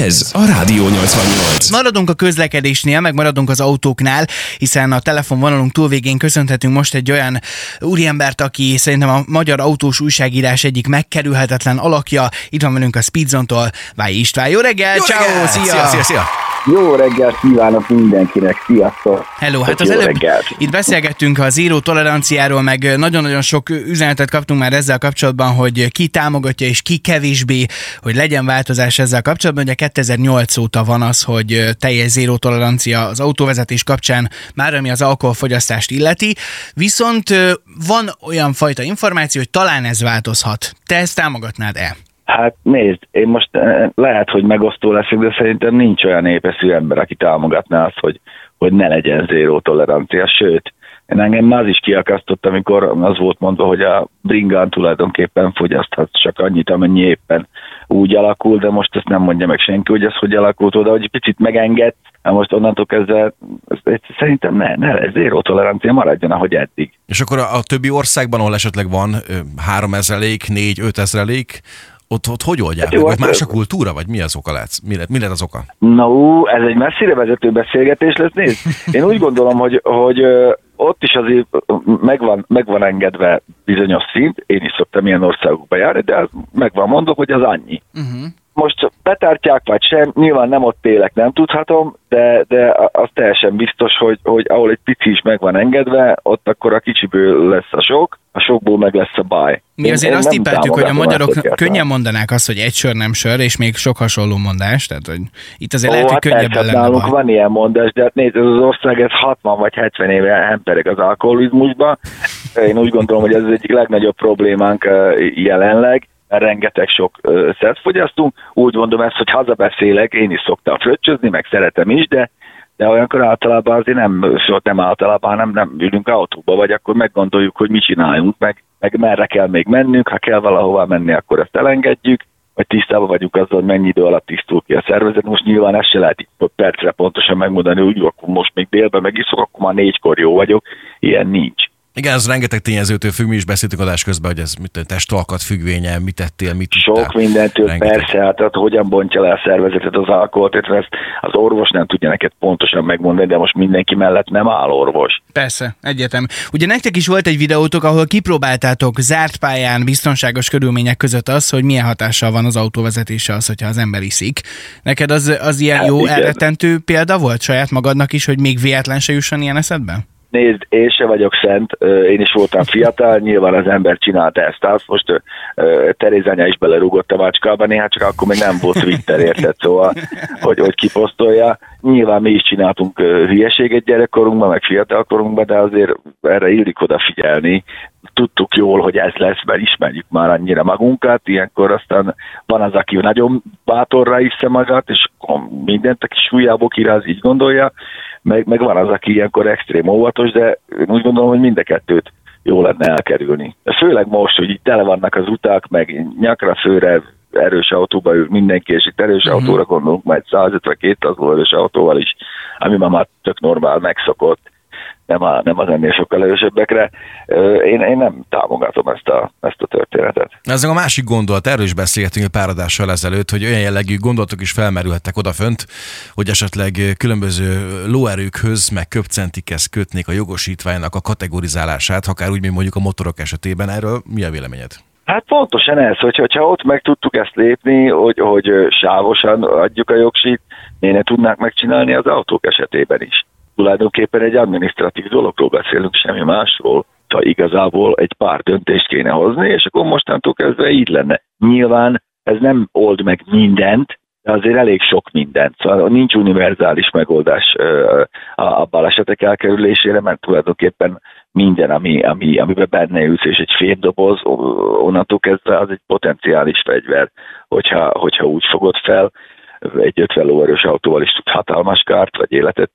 Ez a Rádió 88. Maradunk a közlekedésnél, meg maradunk az autóknál, hiszen a telefonvonalunk túlvégén köszönhetünk most egy olyan úriembert, aki szerintem a magyar autós újságírás egyik megkerülhetetlen alakja. Itt van velünk a Speedzone-tól, Váj István. Jó reggel, Jó ciao, reggelt! szia! Szia, szia, szia! Jó reggelt kívánok mindenkinek, sziasztok! Hello, hát az előbb reggelt. itt beszélgettünk a zéró toleranciáról, meg nagyon-nagyon sok üzenetet kaptunk már ezzel kapcsolatban, hogy ki támogatja és ki kevésbé, hogy legyen változás ezzel kapcsolatban. Ugye 2008 óta van az, hogy teljes zéró tolerancia az autóvezetés kapcsán, már ami az alkoholfogyasztást illeti. Viszont van olyan fajta információ, hogy talán ez változhat. Te ezt támogatnád-e? Hát nézd, én most eh, lehet, hogy megosztó leszek, de szerintem nincs olyan népeszű ember, aki támogatná azt, hogy, hogy ne legyen zéró tolerancia, sőt, én engem már az is kiakasztott, amikor az volt mondva, hogy a bringán tulajdonképpen fogyaszthat csak annyit, amennyi éppen úgy alakul, de most ezt nem mondja meg senki, hogy ez hogy alakult oda, hogy picit megenged, hát most onnantól kezdve ez, ez, szerintem ne, ne, ez zéró tolerancia maradjon, ahogy eddig. És akkor a, a többi országban, ahol esetleg van három ezrelék, négy, öt ezrelék, ott, ott hogy oldják Hát jó, meg? Vagy hát, más a kultúra, vagy mi az oka lehet? Mi lehet, mi lehet az oka? Na, ú, ez egy messzire vezető beszélgetés lesz, nézd. Én úgy gondolom, hogy, hogy ott is azért megvan, megvan engedve bizonyos szint, én is szoktam ilyen országokba járni, de megvan mondok, hogy az annyi. Uh-huh. Most betartják vagy sem, nyilván nem ott élek, nem tudhatom, de, de az teljesen biztos, hogy, hogy ahol egy pici is meg van engedve, ott akkor a kicsiből lesz a sok, a sokból meg lesz a baj. Mi Én- azért én azt tippeltük, hogy a magyarok könnyen mondanák azt, hogy egy sör nem sör, és még sok hasonló mondás, tehát hogy itt azért Ó, lehet, hogy hát könnyebben lenne nálunk baj. van ilyen mondás, de hát nézd, ez az ország, ez 60 vagy 70 éve hempereg az alkoholizmusba. Én úgy gondolom, hogy ez az egyik legnagyobb problémánk jelenleg, rengeteg sok szert fogyasztunk. Úgy mondom ezt, hogy hazabeszélek, én is szoktam fröccsözni, meg szeretem is, de de olyankor általában azért nem, sőt nem általában, hanem nem ülünk autóba, vagy akkor meggondoljuk, hogy mit csináljunk, meg, meg merre kell még mennünk, ha kell valahova menni, akkor ezt elengedjük, vagy tisztában vagyunk azzal, hogy mennyi idő alatt tisztul ki a szervezet. Most nyilván ezt se lehet percre pontosan megmondani, hogy akkor most még délben megiszok, akkor már négykor jó vagyok. Ilyen nincs. Igen, ez rengeteg tényezőtől függ, mi is beszéltük adás közben, hogy ez mit, testalkat függvénye, mit tettél, mit Sok ittál. mindentől Rengeteg. persze, hát, hát hogyan bontja le a szervezetet az alkoholt, tehát ezt az orvos nem tudja neked pontosan megmondani, de most mindenki mellett nem áll orvos. Persze, egyetem. Ugye nektek is volt egy videótok, ahol kipróbáltátok zárt pályán, biztonságos körülmények között az, hogy milyen hatással van az autóvezetése az, hogyha az ember iszik. Neked az, az ilyen Hát jó, igen. elrettentő példa volt saját magadnak is, hogy még véletlen se jusson ilyen eszedbe? Nézd, én se vagyok szent, én is voltam fiatal, nyilván az ember csinálta ezt, azt most ö, ö, Teréz anya is belerúgott a macskába, néha csak akkor még nem volt Twitter, érted, szóval, hogy, hogy kiposztolja. Nyilván mi is csináltunk hülyeséget gyerekkorunkban, meg fiatalkorunkban, de azért erre illik odafigyelni. Tudtuk jól, hogy ez lesz, mert ismerjük már annyira magunkat, ilyenkor aztán van az, aki nagyon bátorra isze magát, és mindent a kis hülyeából kiráz, így gondolja, meg, meg van az, aki ilyenkor extrém óvatos, de én úgy gondolom, hogy mind a kettőt jó lenne elkerülni. Főleg most, hogy itt tele vannak az utak, meg nyakra főre erős autóba ül mindenki, és itt erős Mhm. uh-huh. autóra gondolunk, majd 150-200 erős autóval is, ami ma már tök normál, megszokott, nem, a, nem az ennél sokkal erősebbekre. Én, én nem támogatom ezt a, ezt a történetet. Ez a másik gondolat, erről is beszélgetünk egy pár adással ezelőtt, hogy olyan jellegű gondolatok is felmerülhettek odafönt, hogy esetleg különböző lóerőkhöz, meg köpcentikhez kötnék a jogosítványnak a kategorizálását, akár úgy, mint mondjuk a motorok esetében. Erről mi a véleményed? Hát pontosan ez, hogy, hogyha ott meg tudtuk ezt lépni, hogy, hogy sávosan adjuk a jogsit, miért ne tudnák megcsinálni az autók esetében is. Tulajdonképpen egy administratív dologról beszélünk, semmi másról. Ha igazából egy pár döntést kéne hozni, és akkor mostantól kezdve így lenne. Nyilván ez nem old meg mindent, de azért elég sok mindent. Szóval nincs univerzális megoldás a, balesetek elkerülésére, mert tulajdonképpen minden, ami, ami, amiben benne ülsz, és egy fémdoboz, onnantól kezdve az egy potenciális fegyver, hogyha, hogyha úgy fogod fel, egy 50 lóerős autóval is tud hatalmas kárt, vagy életet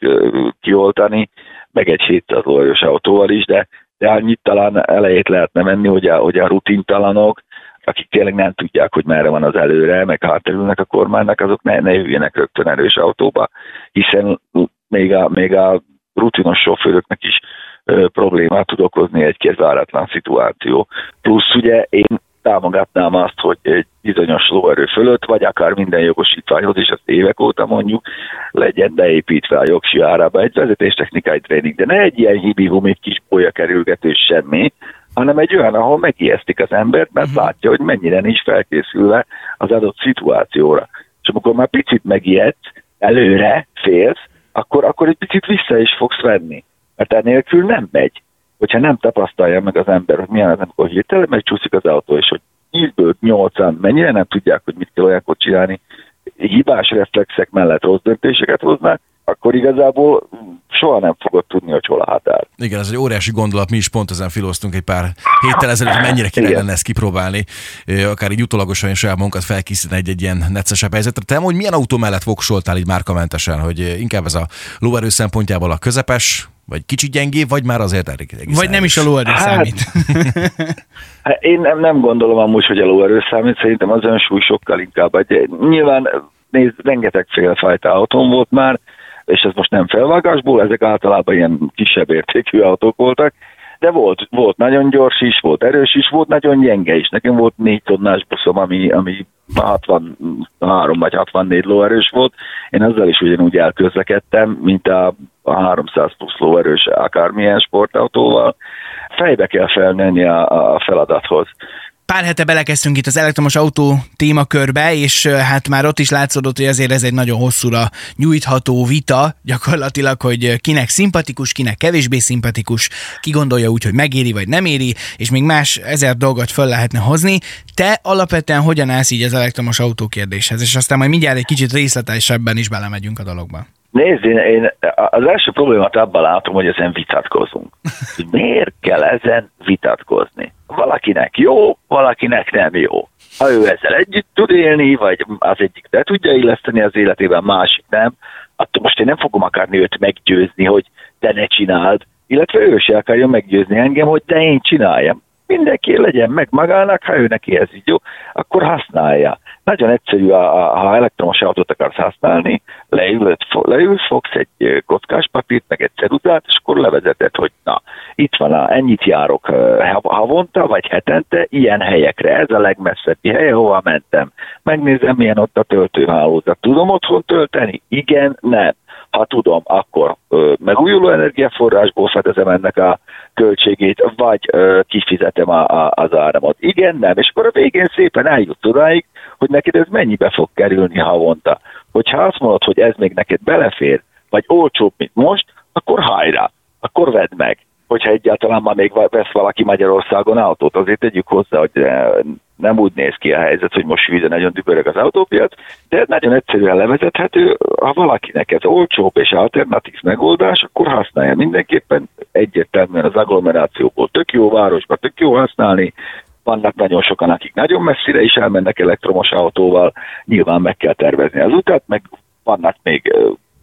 kioltani, meg egy 700 lóerős autóval is, de, de annyit talán elejét lehetne menni, hogy a, hogy a rutintalanok, akik tényleg nem tudják, hogy merre van az előre, meg hátrülnek a kormánynak, azok ne, ne jöjjenek rögtön erős autóba, hiszen még a, még a rutinos sofőröknek is ö, problémát tud okozni egy kezáratlan szituáció. Plusz ugye én támogatnám azt, hogy egy bizonyos lóerő fölött, vagy akár minden jogosítványhoz, és azt évek óta mondjuk, legyen beépítve a jogsi árába egy vezetéstechnikai tréning, de ne egy ilyen hibi kis bolya kerülgető semmi, hanem egy olyan, ahol megijesztik az embert, mert uh-huh. látja, hogy mennyire nincs felkészülve az adott szituációra. És amikor már picit megijedsz, előre félsz, akkor, akkor egy picit vissza is fogsz venni. Mert enélkül nem megy. Hogyha nem tapasztalja meg az ember, hogy milyen az, amikor hirtelen megcsúszik az autó, és hogy 10-ből 8 mennyire nem tudják, hogy mit kell olyankor csinálni, hibás reflexek mellett rossz döntéseket hoznak, akkor igazából soha nem fogod tudni, hogy hol a határ. Igen, ez egy óriási gondolat, mi is pont ezen filoztunk egy pár héttel ezelőtt, hogy mennyire kéne lenne ezt kipróbálni, akár így utolagosan is saját munkat felkészíteni egy, egy ilyen neccesebb helyzetre. Te hogy milyen autó mellett voksoltál így márkamentesen, hogy inkább ez a lóerő szempontjából a közepes, vagy kicsit gyengébb, vagy már azért elég Vagy nem is a lóerő hát, számít. Hát én nem, nem gondolom amúgy, hogy a lóerő számít, szerintem az önsúly sokkal inkább. Egy, nyilván nézd, rengeteg fajta autón volt már, és ez most nem felvágásból, ezek általában ilyen kisebb értékű autók voltak, de volt, volt nagyon gyors is, volt erős is, volt nagyon gyenge is. Nekem volt négy tonnás buszom, ami, ami 63 vagy 64 lóerős volt. Én azzal is ugyanúgy elközlekedtem, mint a, a 300 plusz lóerős akármilyen sportautóval. Fejbe kell felnőni a, a feladathoz. Pár hete belekezdtünk itt az elektromos autó témakörbe, és hát már ott is látszódott, hogy azért ez egy nagyon hosszúra nyújtható vita, gyakorlatilag, hogy kinek szimpatikus, kinek kevésbé szimpatikus, ki gondolja úgy, hogy megéri vagy nem éri, és még más ezer dolgot föl lehetne hozni. Te alapvetően hogyan állsz így az elektromos autó kérdéshez, és aztán majd mindjárt egy kicsit részletesebben is belemegyünk a dologba. Nézd, én, én az első problémát abban látom, hogy ezen vitatkozunk. Miért kell ezen vitatkozni? Valakinek jó, valakinek nem jó. Ha ő ezzel együtt tud élni, vagy az egyik be tudja illeszteni az életében, másik nem, attól most én nem fogom akarni őt meggyőzni, hogy te ne csináld, illetve ő se akarja meggyőzni engem, hogy te én csináljam. Mindenki legyen meg magának, ha ő neki ez így jó, akkor használja. Nagyon egyszerű, ha elektromos autót akarsz használni, leülöd, leülsz, fogsz egy kockás papírt, meg egy ceruzát, és akkor levezeted, hogy na, itt van, a, ennyit járok havonta, vagy hetente, ilyen helyekre, ez a legmesszebbi hely, ahova mentem. Megnézem, milyen ott a töltőhálózat. Tudom otthon tölteni? Igen, nem. Ha tudom, akkor ö, megújuló energiaforrásból fedezem ennek a költségét, vagy ö, kifizetem a, a, az áramot. Igen, nem. És akkor a végén szépen eljut odáig, hogy neked ez mennyibe fog kerülni havonta. Hogyha azt mondod, hogy ez még neked belefér, vagy olcsóbb, mint most, akkor hajrá, akkor vedd meg. Hogyha egyáltalán ma még vesz valaki Magyarországon autót, azért tegyük hozzá, hogy nem úgy néz ki a helyzet, hogy most hűző nagyon dübörög az autópiac, de nagyon egyszerűen levezethető, ha valakinek ez olcsóbb és alternatív megoldás, akkor használja. Mindenképpen egyértelműen az agglomerációból tök jó városba, tök jó használni, vannak nagyon sokan, akik nagyon messzire is elmennek elektromos autóval, nyilván meg kell tervezni az utat, meg vannak még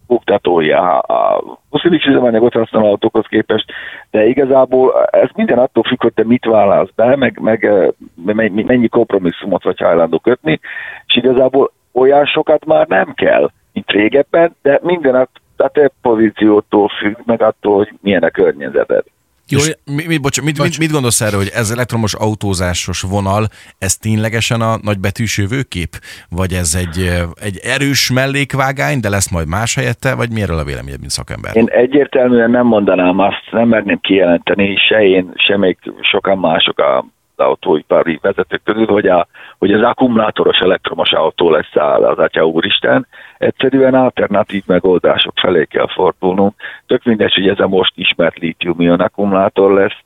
buktatója a foszilis üzemanyagot használó autókhoz képest, de igazából ez minden attól függ, hogy te mit válasz be, meg, meg mennyi kompromisszumot vagy hajlandó kötni, és igazából olyan sokat már nem kell, mint régebben, de minden a te pozíciótól függ, meg attól, hogy milyen a környezeted. Jó, mi, mi, bocs, mit, mit, mit gondolsz erről, hogy ez elektromos autózásos vonal, ez ténylegesen a nagybetűs jövőkép? Vagy ez egy, egy erős mellékvágány, de lesz majd más helyette, vagy mi erről a véleményed, mint szakember? Én egyértelműen nem mondanám azt, nem merném kijelenteni, se én, se még sokan mások a autóipari vezetők közül, hogy, a, hogy az akkumulátoros elektromos autó lesz az Atya Úristen. Egyszerűen alternatív megoldások felé kell fordulnunk. Tök mindegy, hogy ez a most ismert lítium akkumulátor lesz,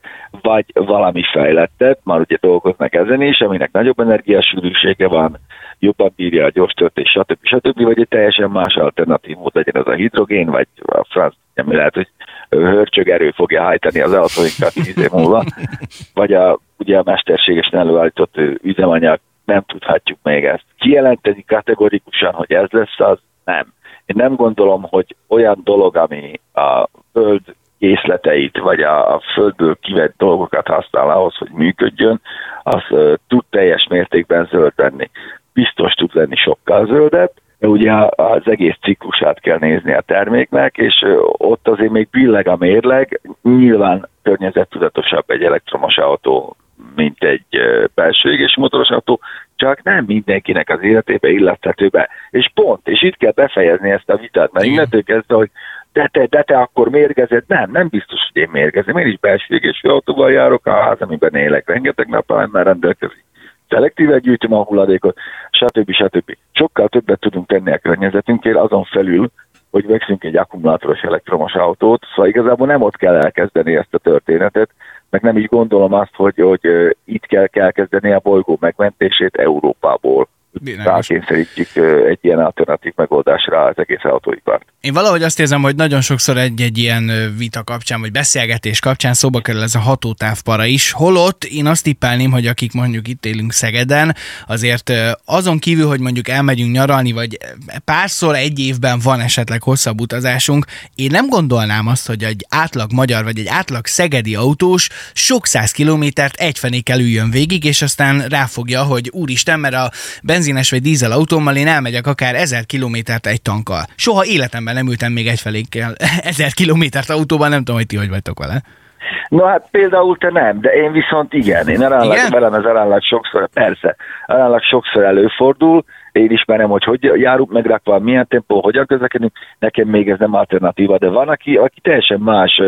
vagy valami fejlettebb, már ugye dolgoznak ezen is, aminek nagyobb energiasűrűsége van, jobban bírja a gyors töltés, stb. stb. vagy egy teljesen más alternatív mód legyen az a hidrogén, vagy a franc, ami lehet, hogy hörcsögerő fogja hajtani az autóinkat tíz év múlva, vagy a, ugye a mesterségesen előállított üzemanyag, nem tudhatjuk még ezt. Kijelenteni kategorikusan, hogy ez lesz az, nem. Én nem gondolom, hogy olyan dolog, ami a föld készleteit, vagy a, a földből kivett dolgokat használ ahhoz, hogy működjön, az uh, tud teljes mértékben zöld lenni. Biztos tud lenni sokkal zöldebb, de ugye az egész ciklusát kell nézni a terméknek, és ott azért még billeg a mérleg, nyilván környezettudatosabb egy elektromos autó, mint egy belső égési motoros autó, csak nem mindenkinek az életébe illethető be. És pont, és itt kell befejezni ezt a vitát, mert innentől kezdve, hogy de te, de te akkor mérgezed. Nem, nem biztos, hogy én mérgezem. Én is belső égésű autóval járok, a ház, amiben élek, rengeteg napelemmel rendelkezik. Szelektíve gyűjtöm a hulladékot, stb. stb. Sokkal többet tudunk tenni a környezetünkért, azon felül, hogy veszünk egy akkumulátoros elektromos autót, szóval igazából nem ott kell elkezdeni ezt a történetet, meg nem is gondolom azt, hogy, hogy itt kell, kell kezdeni a bolygó megmentését Európából rákényszerítjük egy ilyen alternatív megoldásra az egész autóipart. Én valahogy azt érzem, hogy nagyon sokszor egy-egy ilyen vita kapcsán, vagy beszélgetés kapcsán szóba kerül ez a hatótávpara is. Holott én azt tippelném, hogy akik mondjuk itt élünk Szegeden, azért azon kívül, hogy mondjuk elmegyünk nyaralni, vagy párszor egy évben van esetleg hosszabb utazásunk, én nem gondolnám azt, hogy egy átlag magyar, vagy egy átlag szegedi autós sok száz kilométert egyfené kell üljön végig, és aztán ráfogja, hogy úristen, mert a benzines vagy dízel autómmal én elmegyek akár ezer kilométert egy tankkal. Soha életemben nem ültem még egyfelékkel ezer kilométert autóban, nem tudom, hogy ti hogy vagytok vele. No hát például te nem, de én viszont igen. Én aránylag, igen? velem ez aránylag sokszor, persze, aránylag sokszor előfordul, én ismerem, hogy hogy járunk meg rakva, milyen tempó, hogyan közlekedünk, nekem még ez nem alternatíva, de van, aki, aki teljesen más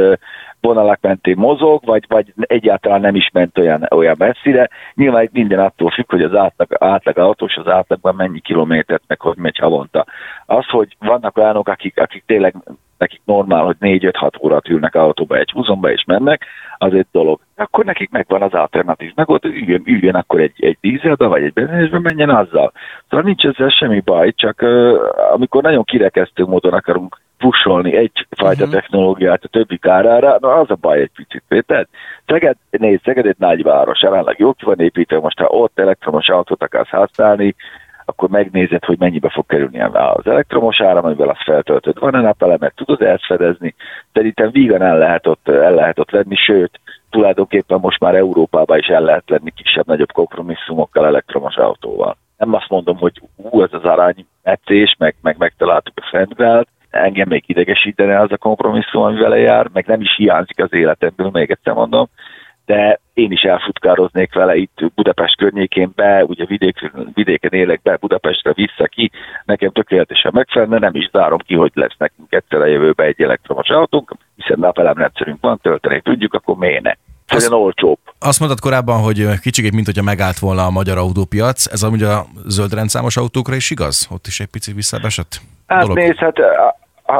vonalak mentén mozog, vagy, vagy egyáltalán nem is ment olyan, olyan messzire. Nyilván itt minden attól függ, hogy az átlag, átlag autós az átlagban mennyi kilométert meg hogy megy havonta. Az, hogy vannak olyanok, akik, akik tényleg nekik normál, hogy 4-5-6 órát ülnek autóba egy húzomba és mennek, az egy dolog. Akkor nekik megvan az alternatív ott üljön, üljön akkor egy, egy dízelbe, vagy egy benzinesbe, menjen azzal. Szóval nincs ezzel semmi baj, csak uh, amikor nagyon kirekesztő módon akarunk pusolni egyfajta uh-huh. technológiát a többi kárára, na az a baj egy picit. Tehát Szeged, nézd, Szeged egy nagyváros, jelenleg jó ki van építve, most ha ott elektromos autót akarsz használni, akkor megnézed, hogy mennyibe fog kerülni az elektromos áram, amivel azt feltöltöd. Van-e napelemet, tudod ezt fedezni? Szerintem vígan el lehet ott, el lehet ott lenni, sőt, tulajdonképpen most már Európában is el lehet lenni kisebb-nagyobb kompromisszumokkal elektromos autóval. Nem azt mondom, hogy ú, ez az arány meccés, meg, meg megtaláltuk a fentgrált, engem még idegesítene az a kompromisszum, ami vele jár, meg nem is hiányzik az életemből, még egyszer mondom, de én is elfutkároznék vele itt Budapest környékén be, ugye vidék, vidéken élek be, Budapestre vissza ki, nekem tökéletesen megfelelne, nem is zárom ki, hogy lesz nekünk egyszer a jövőben egy elektromos autónk, hiszen napelemrendszerünk van, tölteni tudjuk, akkor miért ne? Azt, olcsóbb. Azt mondtad korábban, hogy kicsit, mint hogyha megállt volna a magyar autópiac, ez amúgy a zöld rendszámos autókra is igaz? Ott is egy picit visszaesett? Hát nézd, hát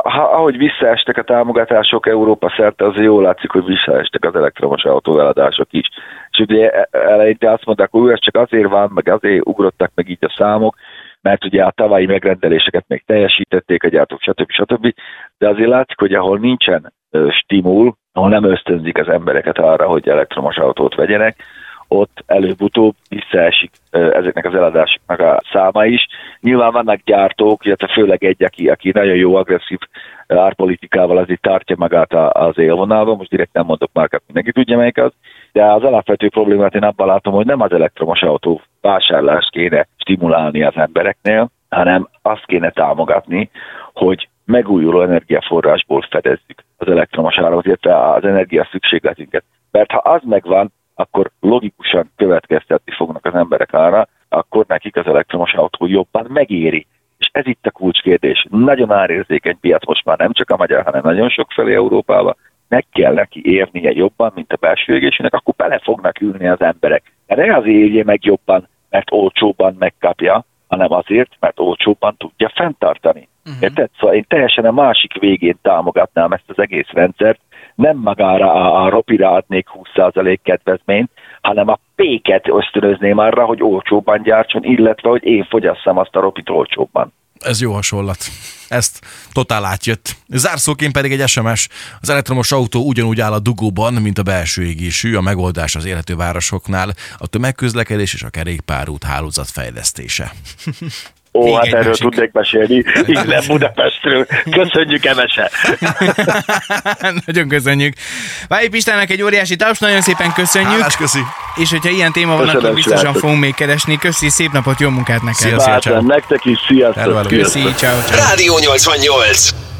ahogy visszaestek a támogatások Európa szerte, azért jól látszik, hogy visszaestek az elektromos autóveladások is. És ugye e, eleinte azt mondták, hogy ez csak azért van, meg azért ugrottak meg így a számok, mert ugye a tavalyi megrendeléseket még teljesítették a gyártók, stb. stb. De azért látszik, hogy ahol nincsen stimul, ahol nem ösztönzik az embereket arra, hogy elektromos autót vegyenek, ott előbb-utóbb visszaesik ezeknek az eladásoknak a száma is. Nyilván vannak gyártók, illetve főleg egy, aki, aki nagyon jó agresszív árpolitikával azért tartja magát az élvonalban, most direkt nem mondok márkát, mindenki tudja melyik az, de az alapvető problémát én abban látom, hogy nem az elektromos autó vásárlást kéne stimulálni az embereknél, hanem azt kéne támogatni, hogy megújuló energiaforrásból fedezzük az elektromos áramot, illetve az energia szükségletünket. Mert ha az megvan, akkor logikusan következtetni fognak az emberek arra, akkor nekik az elektromos autó jobban megéri. És ez itt a kulcskérdés. Nagyon árérzékeny piac most már nem csak a magyar, hanem nagyon sok felé Európában. Meg kell neki érnie jobban, mint a belső égésének, akkor bele fognak ülni az emberek. De ne azért érje meg jobban, mert olcsóban megkapja, hanem azért, mert olcsóbban tudja fenntartani. Uh-huh. Érted? Szóval én teljesen a másik végén támogatnám ezt az egész rendszert, nem magára a, a ropira adnék 20% kedvezményt, hanem a péket ösztönözném arra, hogy olcsóbban gyártson, illetve hogy én fogyasszam azt a ropit olcsóbban. Ez jó hasonlat. Ezt totál átjött. Zárszóként pedig egy SMS. Az elektromos autó ugyanúgy áll a dugóban, mint a belső égésű. A megoldás az élető városoknál a tömegközlekedés és a kerékpárút hálózat fejlesztése. Ó, Még hát erről másik. tudnék mesélni, innen Budapestről. Köszönjük, Emese! nagyon köszönjük. Váj Pistának egy óriási taps, nagyon szépen köszönjük. Hálás, köszi. És hogyha ilyen téma van, akkor biztosan srácok. fogunk még keresni. Köszi, szép napot, jó munkát neked. Szia, szia, Nektek is, sziasztok! Köszi, ciao, ciao. Rádió 88.